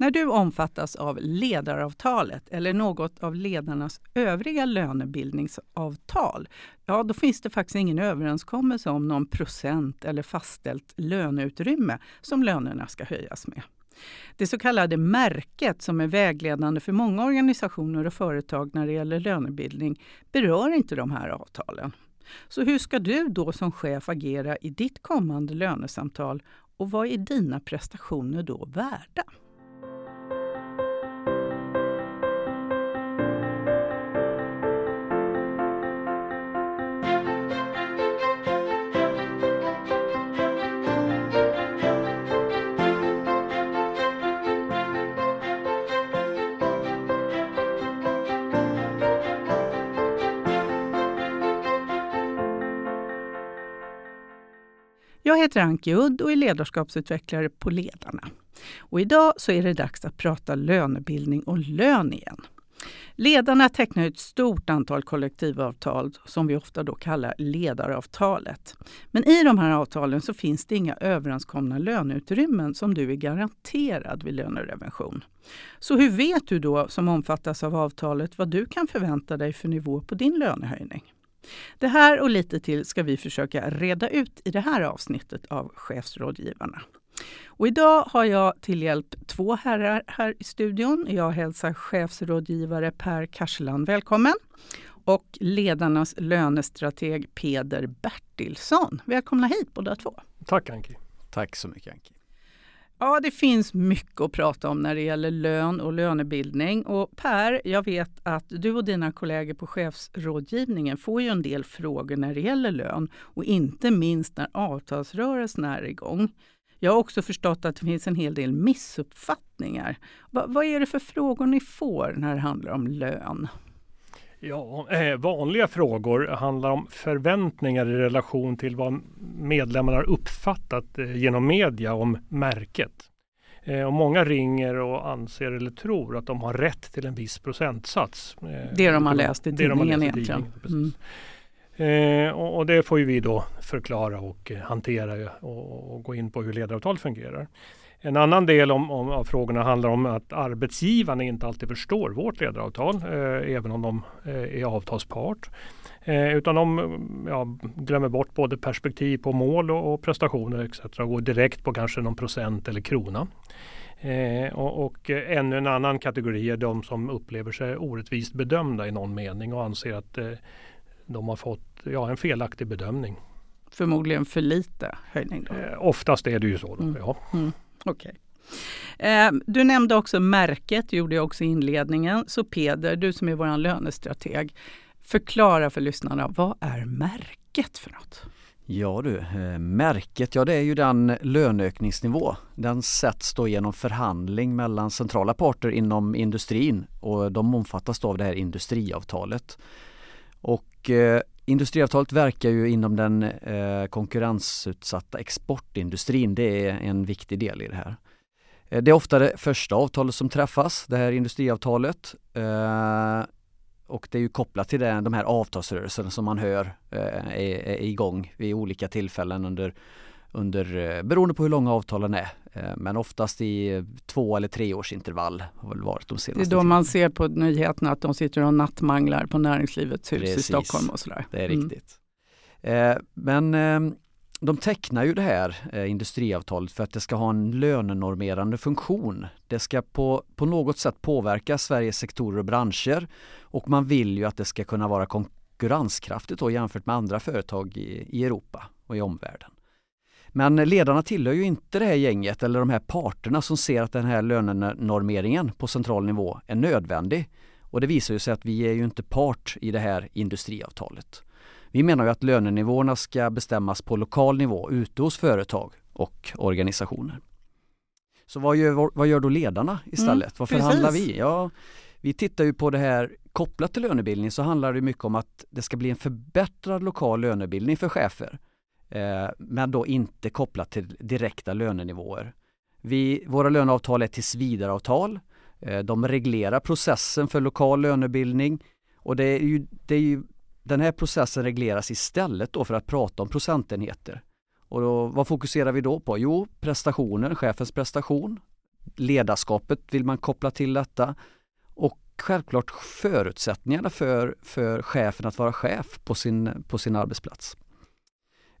När du omfattas av ledaravtalet eller något av ledarnas övriga lönebildningsavtal, ja då finns det faktiskt ingen överenskommelse om någon procent eller fastställt löneutrymme som lönerna ska höjas med. Det så kallade märket som är vägledande för många organisationer och företag när det gäller lönebildning berör inte de här avtalen. Så hur ska du då som chef agera i ditt kommande lönesamtal och vad är dina prestationer då värda? Jag heter Anki Udd och är ledarskapsutvecklare på Ledarna. Och idag så är det dags att prata lönebildning och lön igen. Ledarna tecknar ett stort antal kollektivavtal som vi ofta då kallar ledaravtalet. Men i de här avtalen så finns det inga överenskomna löneutrymmen som du är garanterad vid lönerevention. Så hur vet du då som omfattas av avtalet vad du kan förvänta dig för nivå på din lönehöjning? Det här och lite till ska vi försöka reda ut i det här avsnittet av Chefsrådgivarna. Och idag har jag till hjälp två herrar här i studion. Jag hälsar chefsrådgivare Per Karseland välkommen och ledarnas lönestrateg Peder Bertilsson. Välkomna hit båda två. Tack Anki. Tack så mycket Anki. Ja, det finns mycket att prata om när det gäller lön och lönebildning. Och Per, jag vet att du och dina kollegor på chefsrådgivningen får ju en del frågor när det gäller lön och inte minst när avtalsrörelsen är igång. Jag har också förstått att det finns en hel del missuppfattningar. Va, vad är det för frågor ni får när det handlar om lön? Ja, eh, vanliga frågor handlar om förväntningar i relation till vad medlemmarna har uppfattat eh, genom media om märket. Eh, och många ringer och anser eller tror att de har rätt till en viss procentsats. Eh, det de har läst i tidningen egentligen. Mm. Eh, och, och, det får vi då förklara och eh, hantera och, och, gå in på hur ledaravtal fungerar. En annan del om, om, av frågorna handlar om att arbetsgivarna inte alltid förstår vårt ledaravtal, eh, även om de eh, är avtalspart. Eh, utan de ja, glömmer bort både perspektiv på mål och, och prestationer etc. och går direkt på kanske någon procent eller krona. Eh, och, och ännu en annan kategori är de som upplever sig orättvist bedömda i någon mening och anser att eh, de har fått ja, en felaktig bedömning. Förmodligen för lite höjning? Då. Eh, oftast är det ju så. Då, mm. ja. Mm. Okay. Ehm, du nämnde också märket, det gjorde jag också i inledningen. Så Peder, du som är vår lönestrateg, förklara för lyssnarna, vad är märket för något? Ja du, eh, märket, ja det är ju den löneökningsnivå. Den sätts då genom förhandling mellan centrala parter inom industrin och de omfattas då av det här industriavtalet. Och eh, Industriavtalet verkar ju inom den eh, konkurrensutsatta exportindustrin. Det är en viktig del i det här. Eh, det är ofta det första avtalet som träffas, det här industriavtalet. Eh, och det är ju kopplat till det, de här avtalsrörelserna som man hör eh, är, är igång vid olika tillfällen under under, eh, beroende på hur långa avtalen är. Eh, men oftast i två eller tre års intervall har väl varit de senaste Det är då man ser på nyheterna att de sitter och nattmanglar på Näringslivets hus Precis. i Stockholm och sådär. Det är mm. riktigt. Mm. Men ehm, de tecknar ju det här industriavtalet för att det ska ha en lönenormerande funktion. Det ska på, på något sätt påverka Sveriges sektorer och branscher och man vill ju att det ska kunna vara konkurrenskraftigt då jämfört med andra företag i, i Europa och i omvärlden. Men ledarna tillhör ju inte det här gänget eller de här parterna som ser att den här lönenormeringen på central nivå är nödvändig. Och det visar ju sig att vi är ju inte part i det här industriavtalet. Vi menar ju att lönenivåerna ska bestämmas på lokal nivå ute hos företag och organisationer. Så vad gör, vad gör då ledarna istället? Mm, vad förhandlar vi? Ja, vi tittar ju på det här kopplat till lönebildning så handlar det mycket om att det ska bli en förbättrad lokal lönebildning för chefer. Eh, men då inte kopplat till direkta lönenivåer. Vi, våra löneavtal är tillsvidareavtal. Eh, de reglerar processen för lokal lönebildning och det är ju, det är ju, den här processen regleras istället då för att prata om procentenheter. Och då, vad fokuserar vi då på? Jo, prestationen, chefens prestation. ledarskapet vill man koppla till detta och självklart förutsättningarna för, för chefen att vara chef på sin, på sin arbetsplats.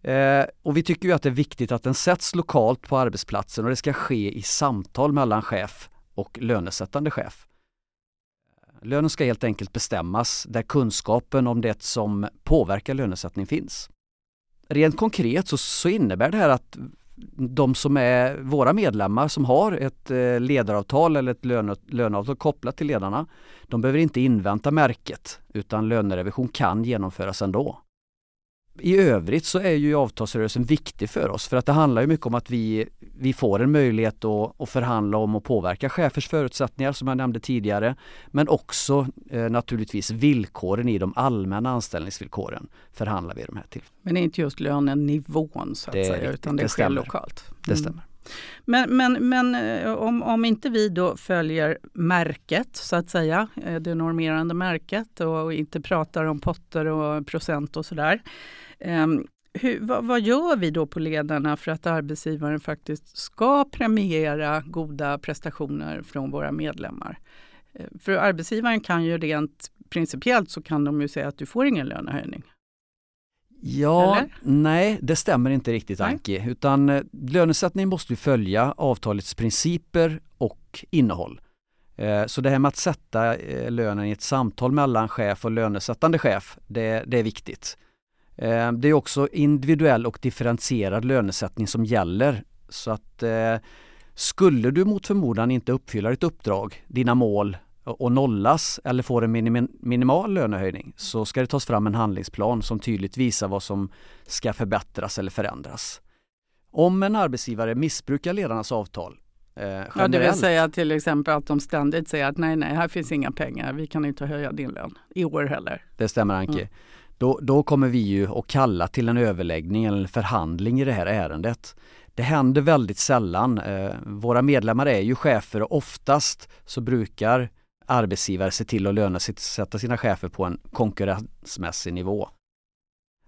Eh, och vi tycker ju att det är viktigt att den sätts lokalt på arbetsplatsen och det ska ske i samtal mellan chef och lönesättande chef. Eh, lönen ska helt enkelt bestämmas där kunskapen om det som påverkar lönesättning finns. Rent konkret så, så innebär det här att de som är våra medlemmar som har ett eh, ledaravtal eller ett löne, löneavtal kopplat till ledarna, de behöver inte invänta märket utan lönerevision kan genomföras ändå i övrigt så är ju avtalsrörelsen viktig för oss för att det handlar ju mycket om att vi, vi får en möjlighet att, att förhandla om och påverka chefers förutsättningar som jag nämnde tidigare. Men också eh, naturligtvis villkoren i de allmänna anställningsvillkoren förhandlar vi de här till. Men det är inte just lönenivån så att det säga utan det, det sker lokalt? Mm. Det stämmer. Men, men, men eh, om, om inte vi då följer märket så att säga, eh, det normerande märket och inte pratar om potter och procent och sådär. Um, hur, vad, vad, gör vi då på ledarna för att arbetsgivaren faktiskt ska premiera goda prestationer från våra medlemmar? Eh, för arbetsgivaren kan ju rent principiellt så kan de ju säga att du får ingen lönehöjning. Ja, Eller? nej det stämmer inte riktigt Anki. Utan eh, lönesättning måste följa avtalets principer och innehåll. Eh, så det här med att sätta eh, lönen i ett samtal mellan chef och lönesättande chef, det, det är viktigt. Det är också individuell och differentierad lönesättning som gäller. Så att skulle du mot förmodan inte uppfylla ditt uppdrag, dina mål och nollas eller får en minim minimal lönehöjning så ska det tas fram en handlingsplan som tydligt visar vad som ska förbättras eller förändras. Om en arbetsgivare missbrukar ledarnas avtal eh, Ja, det vill säga till exempel att de ständigt säger att nej, nej, här finns inga pengar, vi kan inte höja din lön i år heller. Det stämmer Anki. Mm. Då, då kommer vi ju att kalla till en överläggning eller förhandling i det här ärendet. Det händer väldigt sällan. Eh, våra medlemmar är ju chefer och oftast så brukar arbetsgivare se till att lönesätta sina chefer på en konkurrensmässig nivå.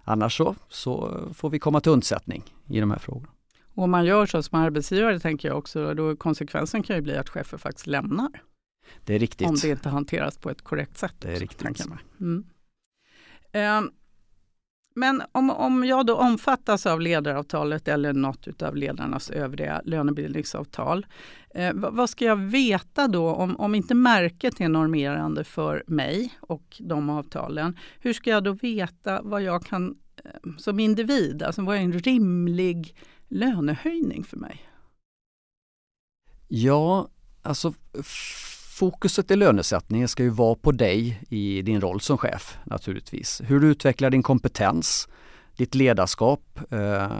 Annars så, så får vi komma till undsättning i de här frågorna. Och om man gör så som arbetsgivare tänker jag också, då konsekvensen kan ju bli att chefer faktiskt lämnar. Det är riktigt. Om det inte hanteras på ett korrekt sätt. Det är riktigt. Mm. Ehm, men om, om jag då omfattas av ledaravtalet eller något av ledarnas övriga lönebildningsavtal, eh, vad ska jag veta då om, om inte märket är normerande för mig och de avtalen? Hur ska jag då veta vad jag kan eh, som individ, alltså vad är en rimlig lönehöjning för mig? Ja, alltså fokuset i lönesättningen ska ju vara på dig i din roll som chef naturligtvis. Hur du utvecklar din kompetens, ditt ledarskap eh,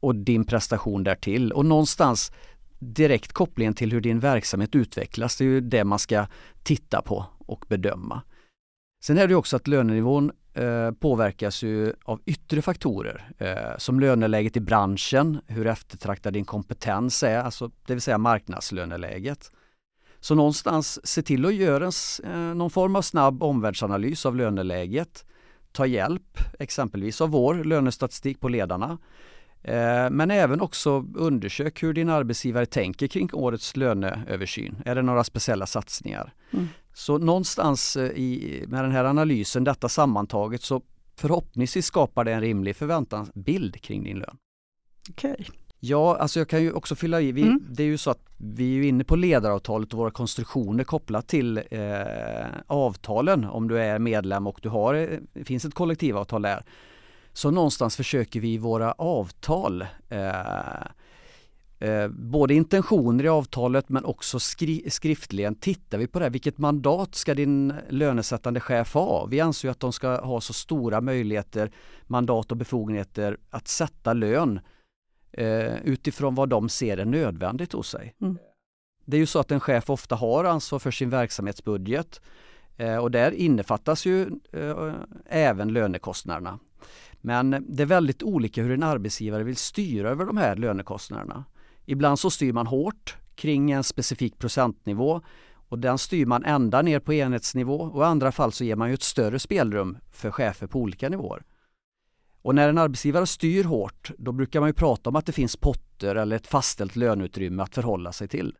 och din prestation därtill. Och någonstans direkt kopplingen till hur din verksamhet utvecklas, det är ju det man ska titta på och bedöma. Sen är det också att lönenivån eh, påverkas ju av yttre faktorer eh, som löneläget i branschen, hur eftertraktad din kompetens är, alltså det vill säga marknadslöneläget. Så någonstans se till att göra en, eh, någon form av snabb omvärldsanalys av löneläget. Ta hjälp exempelvis av vår lönestatistik på ledarna. Eh, men även också undersök hur din arbetsgivare tänker kring årets löneöversyn. Är det några speciella satsningar? Mm. Så någonstans eh, i, med den här analysen, detta sammantaget, så förhoppningsvis skapar det en rimlig förväntansbild kring din lön. Okej. Okay. Ja, alltså jag kan ju också fylla i. Vi, mm. Det är ju så att vi är inne på ledaravtalet och våra konstruktioner kopplat till eh, avtalen om du är medlem och du har, det eh, finns ett kollektivavtal där. Så någonstans försöker vi i våra avtal eh, eh, både intentioner i avtalet men också skri skriftligen tittar vi på det. Vilket mandat ska din lönesättande chef ha? Vi anser att de ska ha så stora möjligheter, mandat och befogenheter att sätta lön eh, utifrån vad de ser är nödvändigt hos sig. Mm. Det är ju så att en chef ofta har ansvar för sin verksamhetsbudget eh, och där innefattas ju eh, även lönekostnaderna. Men det är väldigt olika hur en arbetsgivare vill styra över de här lönekostnaderna. Ibland så styr man hårt kring en specifik procentnivå och den styr man ända ner på enhetsnivå och i andra fall så ger man ju ett större spelrum för chefer på olika nivåer. Och när en arbetsgivare styr hårt, då brukar man ju prata om att det finns potter eller ett fastställt löneutrymme att förhålla sig till.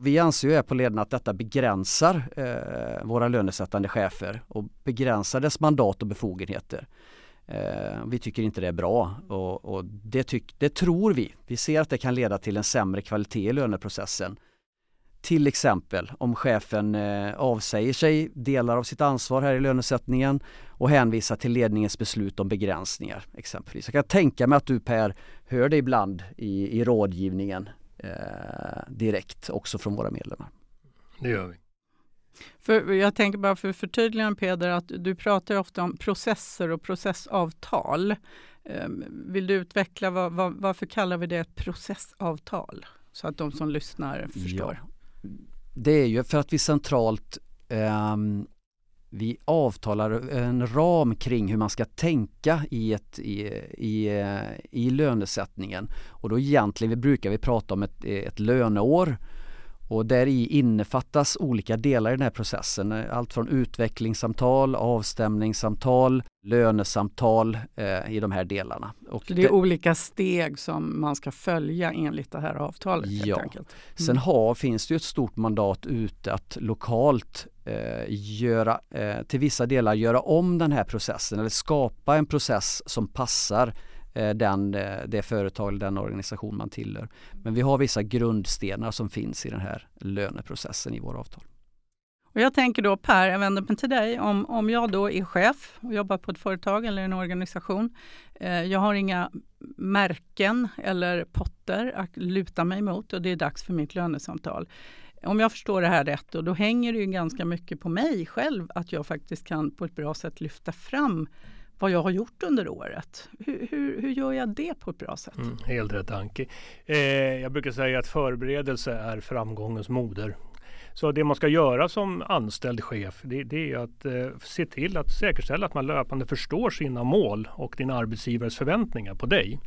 Vi anser ju här på ledningen att detta begränsar eh, våra lönesättande chefer och begränsar dess mandat och befogenheter. Eh, vi tycker inte det är bra och, och det, tyck, det tror vi. Vi ser att det kan leda till en sämre kvalitet i löneprocessen. Till exempel om chefen eh, avsäger sig delar av sitt ansvar här i lönesättningen och hänvisar till ledningens beslut om begränsningar exempelvis. Jag kan tänka mig att du Per hör det ibland i, i rådgivningen eh, direkt också från våra medlemmar. Det gör vi. För jag tänker bara för förtydligande Peder att du pratar ofta om processer och processavtal. Ehm, vill du utveckla vad, vad, varför kallar vi det ett processavtal? Så att de som lyssnar förstår. Ja. Det är ju för att vi centralt eh, vi avtalar en ram kring hur man ska tänka i, ett, i, i, i lönesättningen. Och då egentligen vi brukar vi prata om ett, ett löneår och där i innefattas olika delar i den här processen. Allt från utvecklingssamtal, avstämningssamtal, lönesamtal eh, i de här delarna. Och det är det, olika steg som man ska följa enligt det här avtalet? Ja. Mm. Sen har, finns det ett stort mandat ute att lokalt eh, göra, eh, till vissa delar göra om den här processen eller skapa en process som passar Eh, Eh, den, eh, det företag eller den organisation man tillhör. Men vi har vissa grundstenar som finns i den här löneprocessen i våra avtal. Och jag tänker då Per, jag vänder mig till dig. Om, om jag då är chef och jobbar på ett företag eller en organisation. Eh, jag har inga märken eller potter att luta mig mot och det är dags för mitt lönesamtal. Om jag förstår det här rätt, och då hänger det ju ganska mycket på mig själv att jag faktiskt kan på ett bra sätt lyfta fram vad jag har gjort under året. Hur, hur, hur gör jag det på ett bra sätt? Mm, helt rätt Anki. Eh, jag brukar säga att förberedelse är framgångens moder. Så det man ska göra som anställd chef det, det är att eh, se till att säkerställa att man löpande förstår sina mål och din arbetsgivares förväntningar på dig.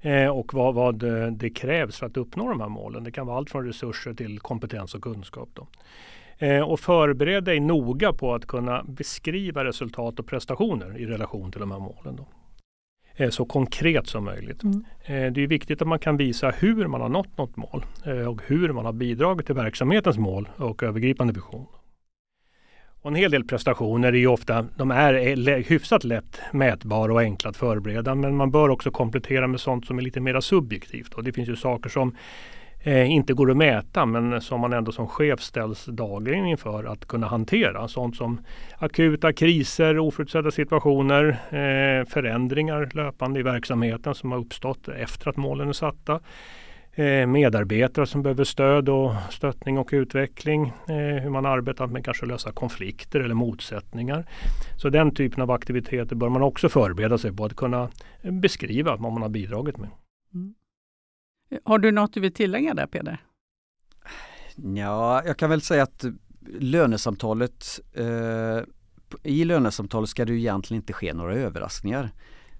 Eh, och vad, vad eh, det krävs för att uppnå de här målen. Det kan vara allt från resurser till kompetens och kunskap. Då. Eh, och förbered dig noga på att kunna beskriva resultat och prestationer i relation till de här målen. Då. Eh, så konkret som möjligt. Mm. Eh, det är viktigt att man kan visa hur man har nått något mål och hur man har bidragit till verksamhetens mål och övergripande vision. Och en hel del prestationer är ju ofta, de är hyfsat lätt mätbara och enkla att förbereda men man bör också komplettera med sånt som är lite mer subjektivt. Och det finns ju saker som eh, inte går att mäta men som man ändå som chef ställs dagligen inför att kunna hantera. Sånt som akuta kriser, oförutsedda situationer, eh, förändringar löpande i verksamheten som har uppstått efter att målen är satta. Eh, medarbetare som behöver stöd och stöttning och utveckling. Eh, hur man arbetar med kanske lösa konflikter eller motsättningar. Så den typen av aktiviteter bör man också förbereda sig på att kunna beskriva vad man har bidragit med. Mm. Har du något du vill tillägga där Peder? Ja, jag kan väl säga att lönesamtalet eh, i lönesamtalet ska det egentligen inte ske några överraskningar.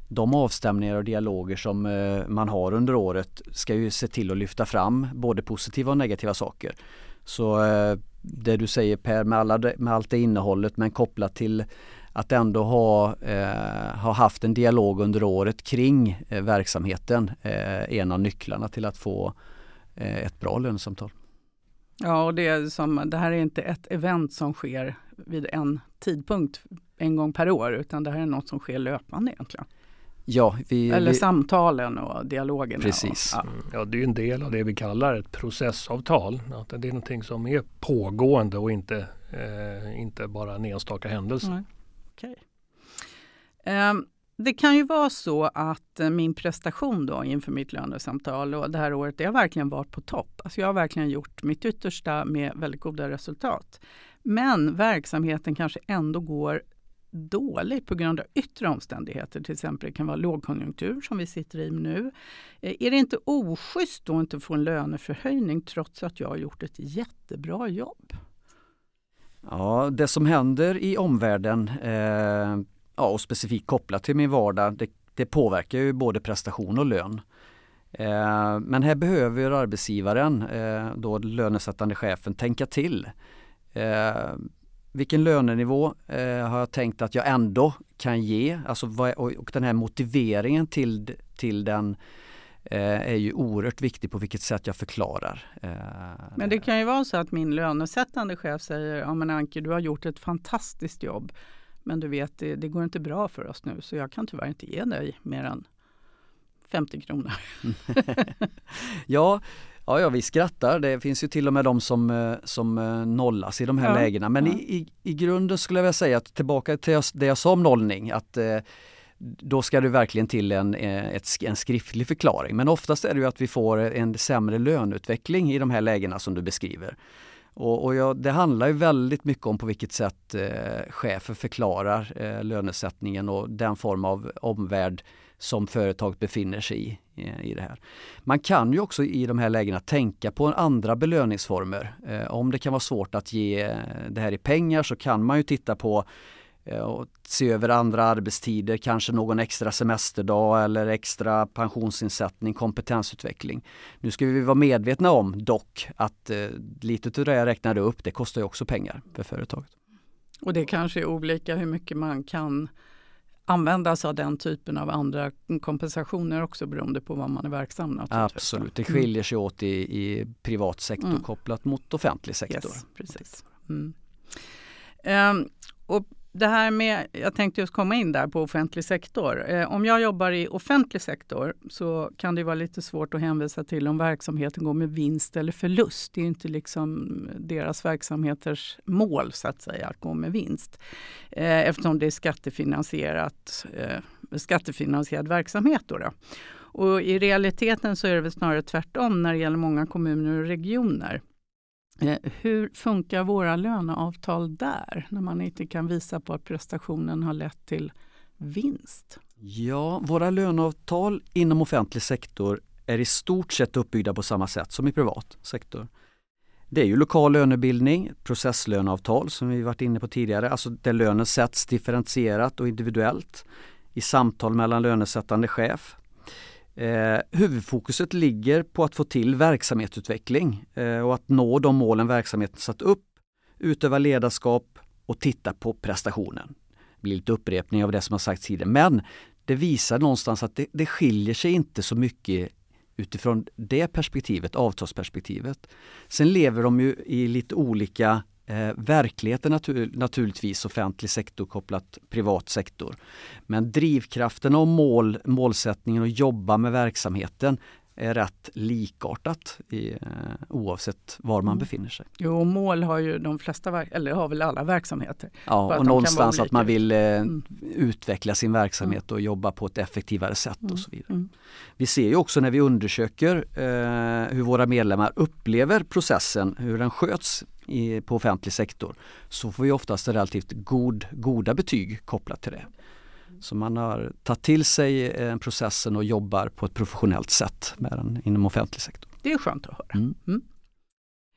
De avstämningar och dialoger som eh, man har under året ska ju se till att lyfta fram både positiva och negativa saker. Så eh, det du säger Per med, alla, med allt det innehållet men kopplat till att ändå ha, eh, ha haft en dialog under året kring eh, verksamheten eh, en av nycklarna till att få eh, ett bra lönesamtal. Ja, och det, är som, det här är inte ett event som sker vid en tidpunkt en gång per år, utan det här är något som sker löpande egentligen. Ja, vi, Eller vi, samtalen och dialogerna. Precis. Och, ja. Mm, ja. det är en del av det vi kallar ett processavtal. Att det är någonting som är pågående och inte, eh, inte bara en enstaka händelse. Nej. Okay. Ehm, det kan ju vara så att eh, min prestation då inför mitt lönesamtal och det här året, det har verkligen varit på topp. Alltså jag har verkligen gjort mitt yttersta med väldigt goda resultat. Men verksamheten kanske ändå går dåligt på grund av yttre omständigheter. Till exempel det kan vara lågkonjunktur som vi sitter i nu. Eh, är det inte oschysst då att inte få en löneförhöjning trots att jag har gjort ett jättebra jobb? Ja, det som händer i omvärlden eh, ja, och specifikt kopplat till min vardag, det, det påverkar ju både prestation och lön. Eh, men här behöver arbetsgivaren, eh, då lönesättande chefen, tänka till. Eh, vilken lönenivå eh, har jag tänkt att jag ändå kan ge? Alltså, och, och den här motiveringen till, till den är ju oerhört viktig på vilket sätt jag förklarar. Men det kan ju vara så att min lönesättande chef säger, ja men Anke du har gjort ett fantastiskt jobb men du vet det, det går inte bra för oss nu så jag kan tyvärr inte ge dig mer än 50 kronor. ja, Ja, ja, vi skrattar. Det finns ju till och med de som, eh, som eh, nollas i de här ja, lägena. Men ja. i, i, i grunden skulle jag vilja säga att tillbaka till det jag sa om nollning, att eh, då ska det verkligen till en, eh, ett, en skriftlig förklaring. Men oftast är det ju att vi får en sämre löneutveckling i de här lägena som du beskriver. Och, och ja, det handlar ju väldigt mycket om på vilket sätt eh, chefer förklarar eh, lönesättningen och den form av omvärld som företaget befinner sig i, eh, i det här. Man kan ju också i de här lägena tänka på andra belöningsformer. Eh, om det kan vara svårt att ge eh, det här i pengar så kan man ju titta på och se över andra arbetstider, kanske någon extra semesterdag eller extra pensionsinsättning, kompetensutveckling. Nu ska vi vara medvetna om dock att eh, lite av det jag räknade upp, det kostar ju också pengar för företaget. Och det kanske är olika hur mycket man kan använda sig av den typen av andra kompensationer också beroende på var man är verksam. Absolut, det skiljer sig åt i, i privat sektor mm. kopplat mot offentlig sektor. Yes, precis. Mm. Um, och det här med, jag tänkte just komma in där på offentlig sektor. Eh, om jag jobbar i offentlig sektor så kan det vara lite svårt att hänvisa till om verksamheten går med vinst eller förlust. Det är inte liksom deras verksamheters mål så att säga att gå med vinst. Eh, eftersom det är skattefinansierat, eh, skattefinansierad verksamhet. Då, då. Och I realiteten så är det väl snarare tvärtom när det gäller många kommuner och regioner. Eh, hur funkar våra löneavtal där när man inte kan visa på att prestationen har lett till vinst? Ja, våra löneavtal inom offentlig sektor är i stort sett uppbyggda på samma sätt som i privat sektor. Det är ju lokal lönebildning, processlöneavtal som vi varit inne på tidigare, alltså där lönen sätts differentierat och individuellt i samtal mellan lönesättande chef Eh, huvudfokuset ligger på att få till verksamhetsutveckling eh, och att nå de målen verksamheten satt upp, utöva ledarskap och titta på prestationen. Det blir lite upprepning av det som har sagts tidigare men det visar någonstans att det, det skiljer sig inte så mycket utifrån det perspektivet, avtalsperspektivet. Sen lever de ju i lite olika Eh, verkligheten natur, naturligtvis offentlig sektor kopplat privat sektor. Men drivkraften och mål, målsättningen att jobba med verksamheten är rätt likartat i, eh, oavsett var man mm. befinner sig. Jo, mål har ju de flesta, eller har väl alla verksamheter. Ja, och någonstans att man vill eh, mm. utveckla sin verksamhet mm. och jobba på ett effektivare sätt och mm. så vidare. Mm. Vi ser ju också när vi undersöker eh, hur våra medlemmar upplever processen, hur den sköts i, på offentlig sektor, så får vi oftast relativt god, goda betyg kopplat till det. Så man har tagit till sig eh, processen och jobbar på ett professionellt sätt med den inom offentlig sektor. Det är skönt att höra. Mm. Mm.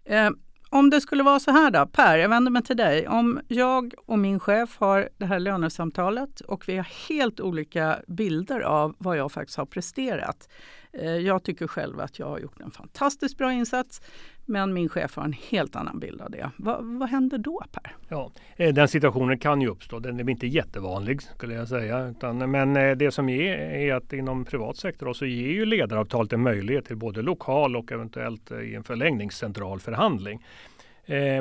Eh, om det skulle vara så här då, Per, jag vänder mig till dig. Om jag och min chef har det här lönesamtalet och vi har helt olika bilder av vad jag faktiskt har presterat. Eh, jag tycker själv att jag har gjort en fantastiskt bra insats. Men min chef har en helt annan bild av det. Va, vad händer då Per? Ja, eh, den situationen kan ju uppstå. Den är inte jättevanlig skulle jag säga. Utan, men eh, det som är, är att inom privat sektor så ger ju ledaravtalet en möjlighet till både lokal och eventuellt i en förlängning central förhandling.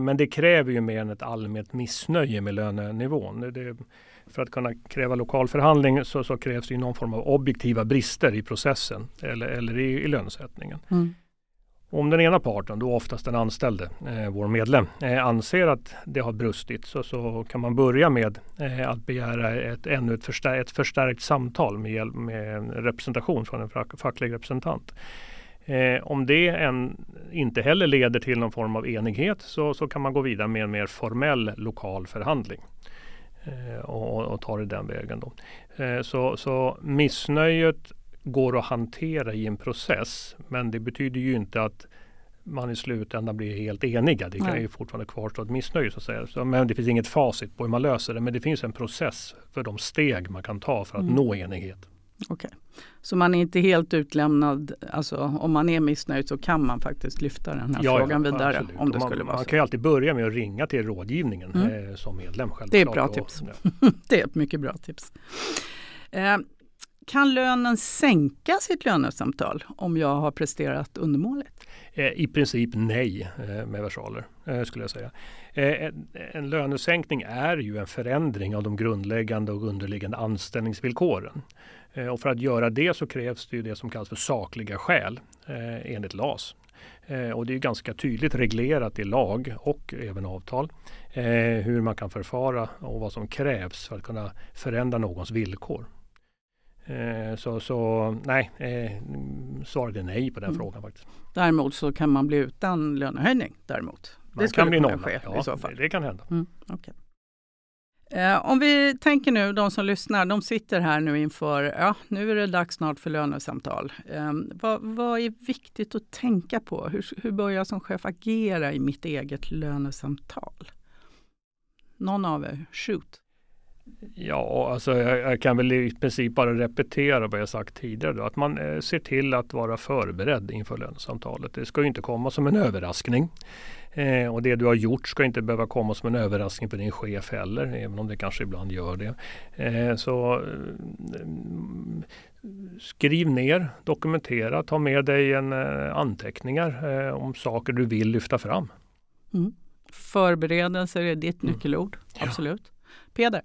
Men det kräver ju mer än ett allmänt missnöje med lönenivån. Det, för att kunna kräva lokal förhandling så, så, krävs det någon form av objektiva brister i processen eller, eller i, i lönesättningen. Mm. Om den ena parten, då oftast den anställde, eh, vår medlem, eh, anser att det har brustit så, så kan man börja med eh, att begära ett, ännu ett, förstär ett förstärkt samtal med, hjälp, med representation från en facklig representant. Eh, om det en, inte heller leder till någon form av enighet så, så kan man gå vidare med en mer formell lokal förhandling. Eh, och, och ta det den vägen. Då. Eh, så, så missnöjet går att hantera i en process. Men det betyder ju inte att man i slutändan blir helt eniga. Det kan Nej. ju fortfarande kvarstå ett missnöje så att säga. Så, men det finns inget facit på hur man löser det. Men det finns en process för de steg man kan ta för att mm. nå enighet. Okej, okay. så man är inte helt utlämnad. Alltså om man är missnöjd så kan man faktiskt lyfta den här ja, frågan ja, vidare. Absolut. Om det man, skulle vara man kan ju alltid börja med att ringa till rådgivningen mm. eh, som medlem. Det är ett bra tips. det är ett mycket bra tips. Eh, kan lönen sänka sitt lönesamtal om jag har presterat undermåligt? Eh, I princip nej eh, med versaler eh, skulle jag säga. Eh, en lönesänkning är ju en förändring av de grundläggande och underliggande anställningsvillkoren. Eh, och för att göra det så krävs det ju det som kallas för sakliga skäl enligt LAS. Och det är ganska tydligt reglerat i lag och även avtal hur man kan förfara och vad som krävs för att kunna förändra någons villkor. Eh, så, så nej, eh, svaret är nej på den mm. frågan faktiskt. Däremot så kan man bli utan lönehöjning däremot. Man det kan bli nolla, ske ja, i så fall. Det, det kan hända. Mm, okay. eh, om vi tänker nu, de som lyssnar, de sitter här nu inför, ja nu är det dags snart för lönesamtal. Eh, vad, vad, är viktigt att tänka på? Hur, hur bör jag som chef agera i mitt eget lönesamtal? Någon av er, shoot! Ja, alltså jag, jag, kan väl i princip bara repetera vad jag sagt tidigare. Då, att man eh, ser till att vara förberedd inför lönesamtalet. Det ska inte komma som en överraskning. Eh, och det du har gjort ska inte behöva komma som en överraskning för din chef heller, även om det kanske ibland gör det. Eh, så eh, skriv ner, dokumentera, ta med dig en, eh, anteckningar om saker du vill lyfta fram. Mm. Förberedelser är ditt mm. nyckelord, absolut. Ja. Peder?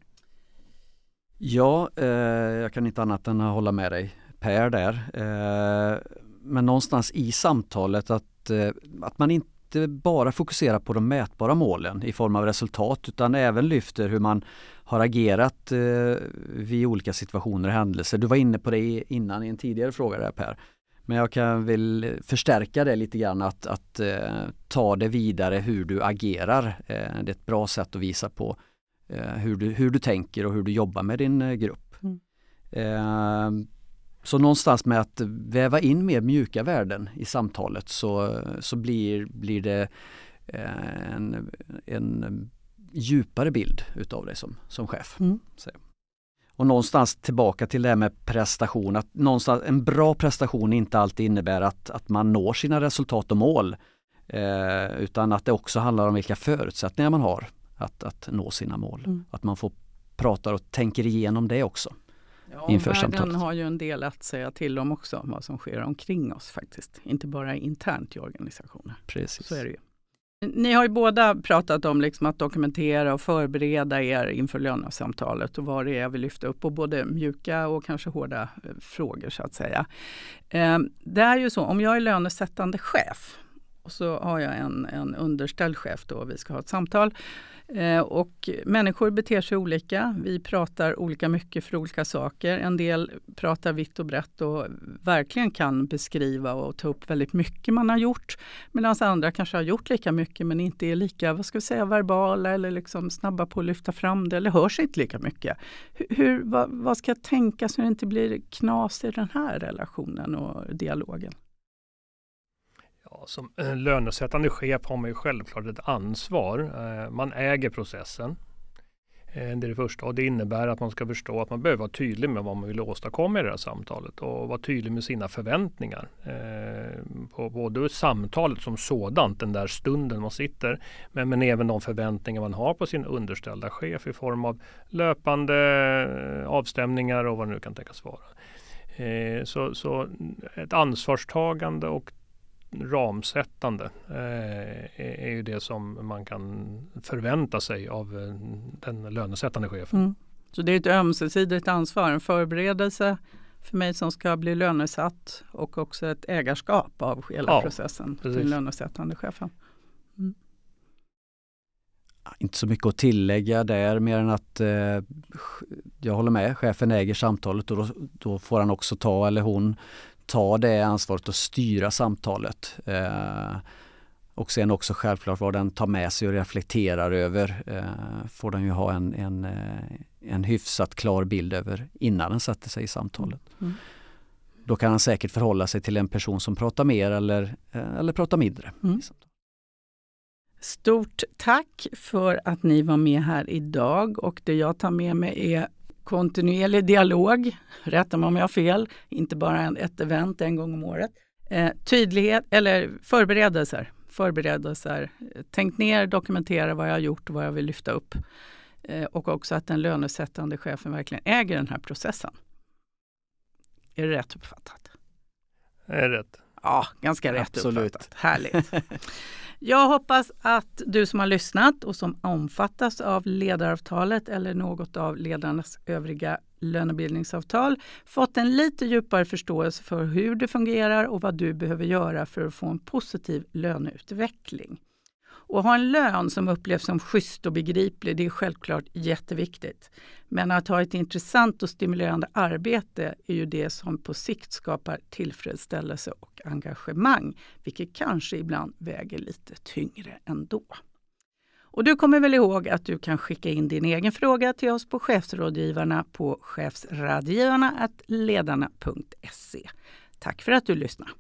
Ja, eh, jag kan inte annat än att hålla med dig Per där. Eh, men någonstans i samtalet att, eh, att man inte bara fokuserar på de mätbara målen i form av resultat utan även lyfter hur man har agerat eh, vid olika situationer och händelser. Du var inne på det innan i en tidigare fråga där Per. Men jag kan väl förstärka det lite grann att, att eh, ta det vidare hur du agerar. Eh, det är ett bra sätt att visa på Eh, hur, du, hur du tänker och hur du jobbar med din eh, grupp. Mm. Eh, så någonstans med att väva in mer mjuka värden i samtalet så, så blir, blir det en, en djupare bild utav dig som, som chef. Mm. Och någonstans tillbaka till det här med prestation. Att någonstans, en bra prestation inte alltid innebär att, att man når sina resultat och mål. Eh, utan att det också handlar om vilka förutsättningar man har att, att nå sina mål. Mm. Att man får prata och tänker igenom det också. Ja, inför världen samtalet. har ju en del att säga till om också, vad som sker omkring oss faktiskt. Inte bara internt i organisationer. Precis. Så är det ju. Ni har ju båda pratat om liksom att dokumentera och förbereda er inför lönesamtalet och vad det är vi lyfter upp och både mjuka och kanske hårda eh, frågor så att säga. Eh, det är ju så, om jag är lönesättande chef och så har jag en, en underställd chef då och vi ska ha ett samtal Eh, och människor beter sig olika. Vi pratar olika mycket för olika saker. En del pratar vitt och brett och verkligen kan beskriva och ta upp väldigt mycket man har gjort. Medan andra kanske har gjort lika mycket men inte är lika vad ska vi säga, verbala eller liksom snabba på att lyfta fram det eller hörs inte lika mycket. Hur, vad, vad ska jag tänka så det inte blir knas i den här relationen och dialogen? Som eh, lönesättande chef har man ju självklart ett ansvar. Eh, man äger processen. Eh, det är det första och det innebär att man ska förstå att man behöver vara tydlig med vad man vill åstadkomma i det här samtalet och vara tydlig med sina förväntningar. På både samtalet som sådant, den där stunden man sitter, men, men även de förväntningar man har på sin underställda chef i form av löpande avstämningar och vad det nu kan tänkas vara. Så, så ett ansvarstagande och ramsättande eh, är ju det som man kan förvänta sig av eh, den lönesättande chefen. Mm. Så det är ett ömsesidigt ansvar, en förberedelse för mig som ska bli lönesatt och också ett ägarskap av hela ja, processen precis. till lönesättande chefen. Mm. Inte så mycket att tillägga där mer än att eh, jag håller med, chefen äger samtalet och då, då, får han också ta eller hon ta det ansvaret och styra samtalet. Eh, och sen också självklart vad den tar med sig och reflekterar över eh, får den ju ha en, en, eh, en hyfsat klar bild över innan den sätter sig i samtalet. Mm. Då kan han säkert förhålla sig till en person som pratar mer eller, eh, eller pratar mindre. Mm. Stort tack för att ni var med här idag och det jag tar med mig är kontinuerlig dialog, rätta mig om jag har fel, inte bara ett event en gång om året. Eh, tydlighet eller förberedelser. förberedelser. Tänk ner, dokumentera vad jag har gjort och vad jag vill lyfta upp. Eh, och också att den lönesättande chefen verkligen äger den här processen. Är det rätt uppfattat? Det är rätt. Ja, ganska rätt Absolut. uppfattat. Härligt. Jag hoppas att du som har lyssnat och som omfattas av ledaravtalet eller något av ledarnas övriga lönebildningsavtal fått en lite djupare förståelse för hur det fungerar och vad du behöver göra för att få en positiv löneutveckling. Och ha en lön som upplevs som schysst och begriplig, det är självklart jätteviktigt. Men att ha ett intressant och stimulerande arbete är ju det som på sikt skapar tillfredsställelse och engagemang, vilket kanske ibland väger lite tyngre ändå. Och du kommer väl ihåg att du kan skicka in din egen fråga till oss på chefsrådgivarna på chefsradgivarna.ledarna.se. Tack för att du lyssnade.